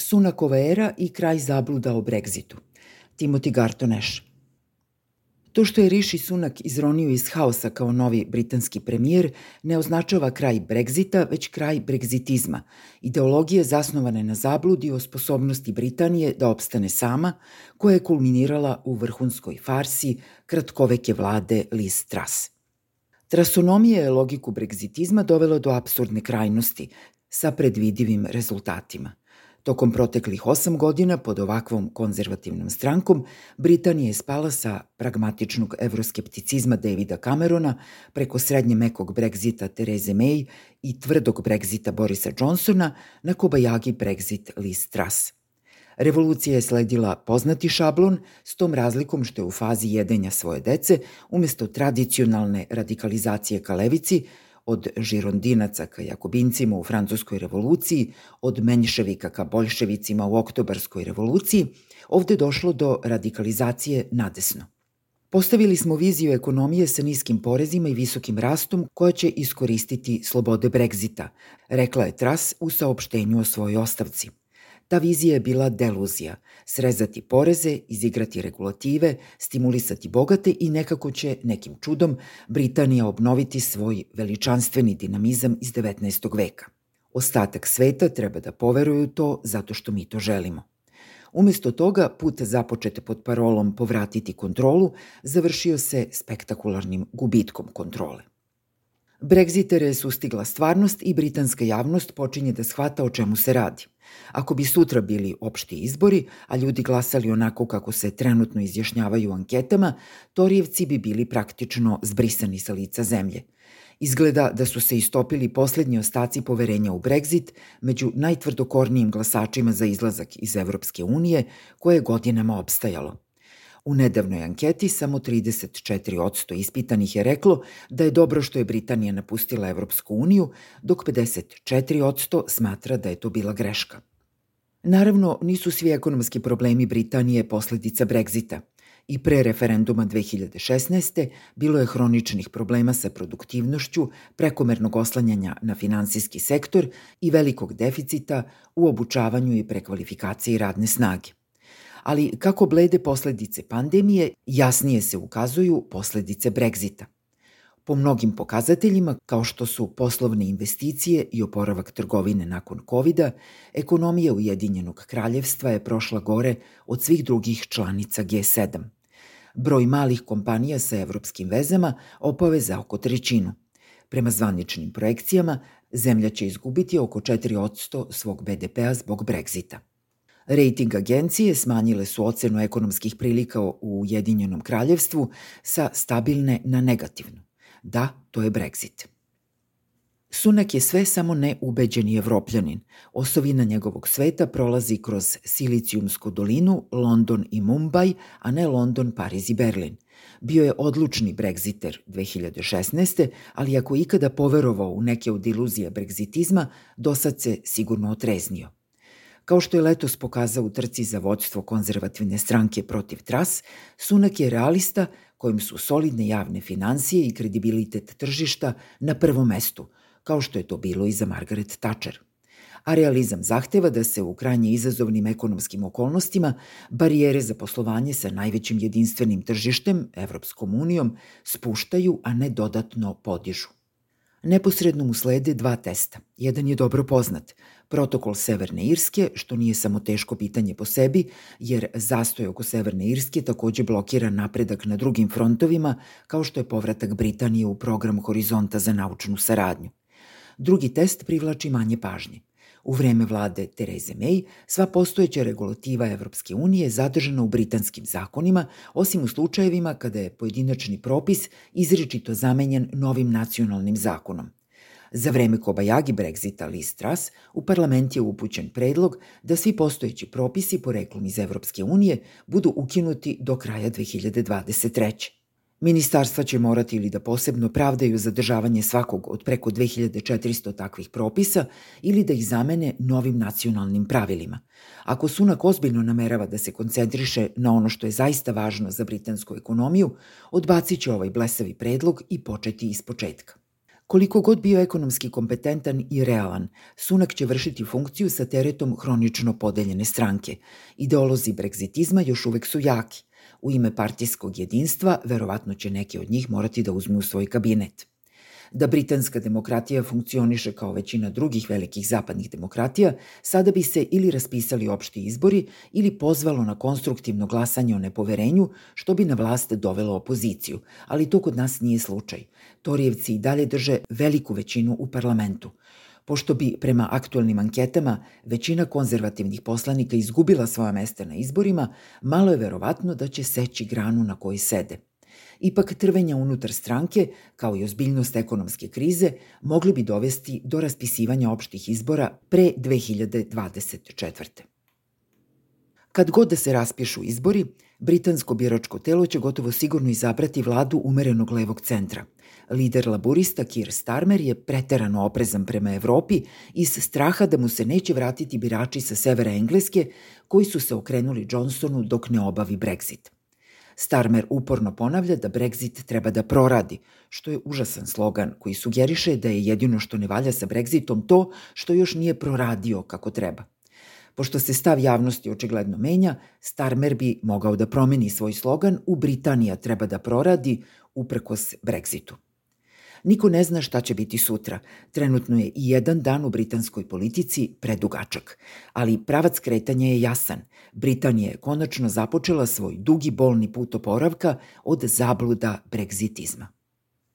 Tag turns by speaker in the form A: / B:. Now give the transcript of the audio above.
A: Sunakova era i kraj zabluda o Brexitu. Timothy Garton Ash. To što je Rishi Sunak izronio iz haosa kao novi britanski premijer ne označava kraj Brexita, već kraj bregzitizma, ideologije zasnovane na zabludi o sposobnosti Britanije da opstane sama, koja je kulminirala u vrhunskoj farsi kratkoveke vlade Liz Truss. Trasonomija je logiku bregzitizma dovela do absurdne krajnosti sa predvidivim rezultatima. Tokom proteklih osam godina pod ovakvom konzervativnom strankom Britanija je spala sa pragmatičnog evroskepticizma Davida Camerona preko srednje mekog Brexita Therese May i tvrdog Brexita Borisa Johnsona na kobajagi Brexit Liz Truss. Revolucija je sledila poznati šablon s tom razlikom što je u fazi jedenja svoje dece umesto tradicionalne radikalizacije ka levici od žirondinaca ka jakobincima u Francuskoj revoluciji, od menjševika ka boljševicima u Oktobarskoj revoluciji, ovde došlo do radikalizacije nadesno. Postavili smo viziju ekonomije sa niskim porezima i visokim rastom koja će iskoristiti slobode Brexita, rekla je Tras u saopštenju o svojoj ostavci. Ta vizija je bila deluzija, srezati poreze, izigrati regulative, stimulisati bogate i nekako će, nekim čudom, Britanija obnoviti svoj veličanstveni dinamizam iz 19. veka. Ostatak sveta treba da poveruju to zato što mi to želimo. Umesto toga, put započete pod parolom povratiti kontrolu završio se spektakularnim gubitkom kontrole. Brexitere je sustigla stvarnost i britanska javnost počinje da shvata o čemu se radi. Ako bi sutra bili opšti izbori, a ljudi glasali onako kako se trenutno izjašnjavaju u anketama, Torijevci bi bili praktično zbrisani sa lica zemlje. Izgleda da su se istopili poslednji ostaci poverenja u Brexit među najtvrdokornijim glasačima za izlazak iz Evropske unije, koje je godinama opstajalo. U nedavnoj anketi samo 34% ispitanih je reklo da je dobro što je Britanija napustila Evropsku uniju, dok 54% smatra da je to bila greška. Naravno, nisu svi ekonomski problemi Britanije posledica Brexita. I pre referenduma 2016. bilo je hroničnih problema sa produktivnošću, prekomernog oslanjanja na finansijski sektor i velikog deficita u obučavanju i prekvalifikaciji radne snage ali kako blede posledice pandemije, jasnije se ukazuju posledice Brexita. Po mnogim pokazateljima, kao što su poslovne investicije i oporavak trgovine nakon covid ekonomija Ujedinjenog kraljevstva je prošla gore od svih drugih članica G7. Broj malih kompanija sa evropskim vezama opave za oko trećinu. Prema zvaničnim projekcijama, zemlja će izgubiti oko 4% svog BDP-a zbog Brexita. Rating agencije smanjile su ocenu ekonomskih prilika u Ujedinjenom kraljevstvu sa stabilne na negativnu. Da, to je Brexit. Sunak je sve samo ne ubeđeni evropljanin. Osovina njegovog sveta prolazi kroz Silicijumsku dolinu, London i Mumbai, a ne London, Pariz i Berlin. Bio je odlučni Brexiter 2016. ali ako ikada poverovao u neke od iluzija Brexitizma, dosad se sigurno otreznio. Kao što je letos pokazao u trci za vodstvo konzervativne stranke protiv Tras, Sunak je realista kojim su solidne javne financije i kredibilitet tržišta na prvom mestu, kao što je to bilo i za Margaret Thatcher. A realizam zahteva da se u krajnje izazovnim ekonomskim okolnostima barijere za poslovanje sa najvećim jedinstvenim tržištem, Evropskom unijom, spuštaju, a ne dodatno podižu. Neposredno mu slede dva testa. Jedan je dobro poznat, protokol Severne Irske, što nije samo teško pitanje po sebi, jer zastoj oko Severne Irske takođe blokira napredak na drugim frontovima, kao što je povratak Britanije u program Horizonta za naučnu saradnju. Drugi test privlači manje pažnje. U vreme vlade Tereze May sva postojeća regulativa Evropske unije je zadržana u britanskim zakonima, osim u slučajevima kada je pojedinačni propis izričito zamenjen novim nacionalnim zakonom. Za vreme Kobajagi Brexita Liz Truss u parlament je upućen predlog da svi postojeći propisi poreklom iz Evropske unije budu ukinuti do kraja 2023. Ministarstva će morati ili da posebno pravdaju zadržavanje svakog od preko 2400 takvih propisa ili da ih zamene novim nacionalnim pravilima. Ako Sunak ozbiljno namerava da se koncentriše na ono što je zaista važno za britansku ekonomiju, odbacit će ovaj blesavi predlog i početi iz početka. Koliko god bio ekonomski kompetentan i realan, Sunak će vršiti funkciju sa teretom hronično podeljene stranke. Ideolozi bregzitizma još uvek su jaki. U ime partijskog jedinstva, verovatno će neki od njih morati da uzmu u svoj kabinet da britanska demokratija funkcioniše kao većina drugih velikih zapadnih demokratija, sada bi se ili raspisali opšti izbori ili pozvalo na konstruktivno glasanje o nepoverenju, što bi na vlast dovelo opoziciju, ali to kod nas nije slučaj. Torijevci i dalje drže veliku većinu u parlamentu. Pošto bi, prema aktualnim anketama, većina konzervativnih poslanika izgubila svoja mesta na izborima, malo je verovatno da će seći granu na kojoj sede – Ipak trvenja unutar stranke, kao i ozbiljnost ekonomske krize, mogli bi dovesti do raspisivanja opštih izbora pre 2024. Kad god da se raspišu izbori, britansko biračko telo će gotovo sigurno izabrati vladu umerenog levog centra. Lider laburista Keir Starmer je preterano oprezan prema Evropi iz straha da mu se neće vratiti birači sa severa Engleske koji su se okrenuli Johnsonu dok ne obavi Brexit. Starmer uporno ponavlja da Brexit treba da proradi, što je užasan slogan koji sugeriše da je jedino što ne valja sa Brexitom to što još nije proradio kako treba. Pošto se stav javnosti očigledno menja, Starmer bi mogao da promeni svoj slogan u Britanija treba da proradi uprkos Brexitu. Niko ne zna šta će biti sutra. Trenutno je i jedan dan u britanskoj politici predugačak. Ali pravac kretanja je jasan. Britanija je konačno započela svoj dugi bolni put oporavka od zabluda bregzitizma.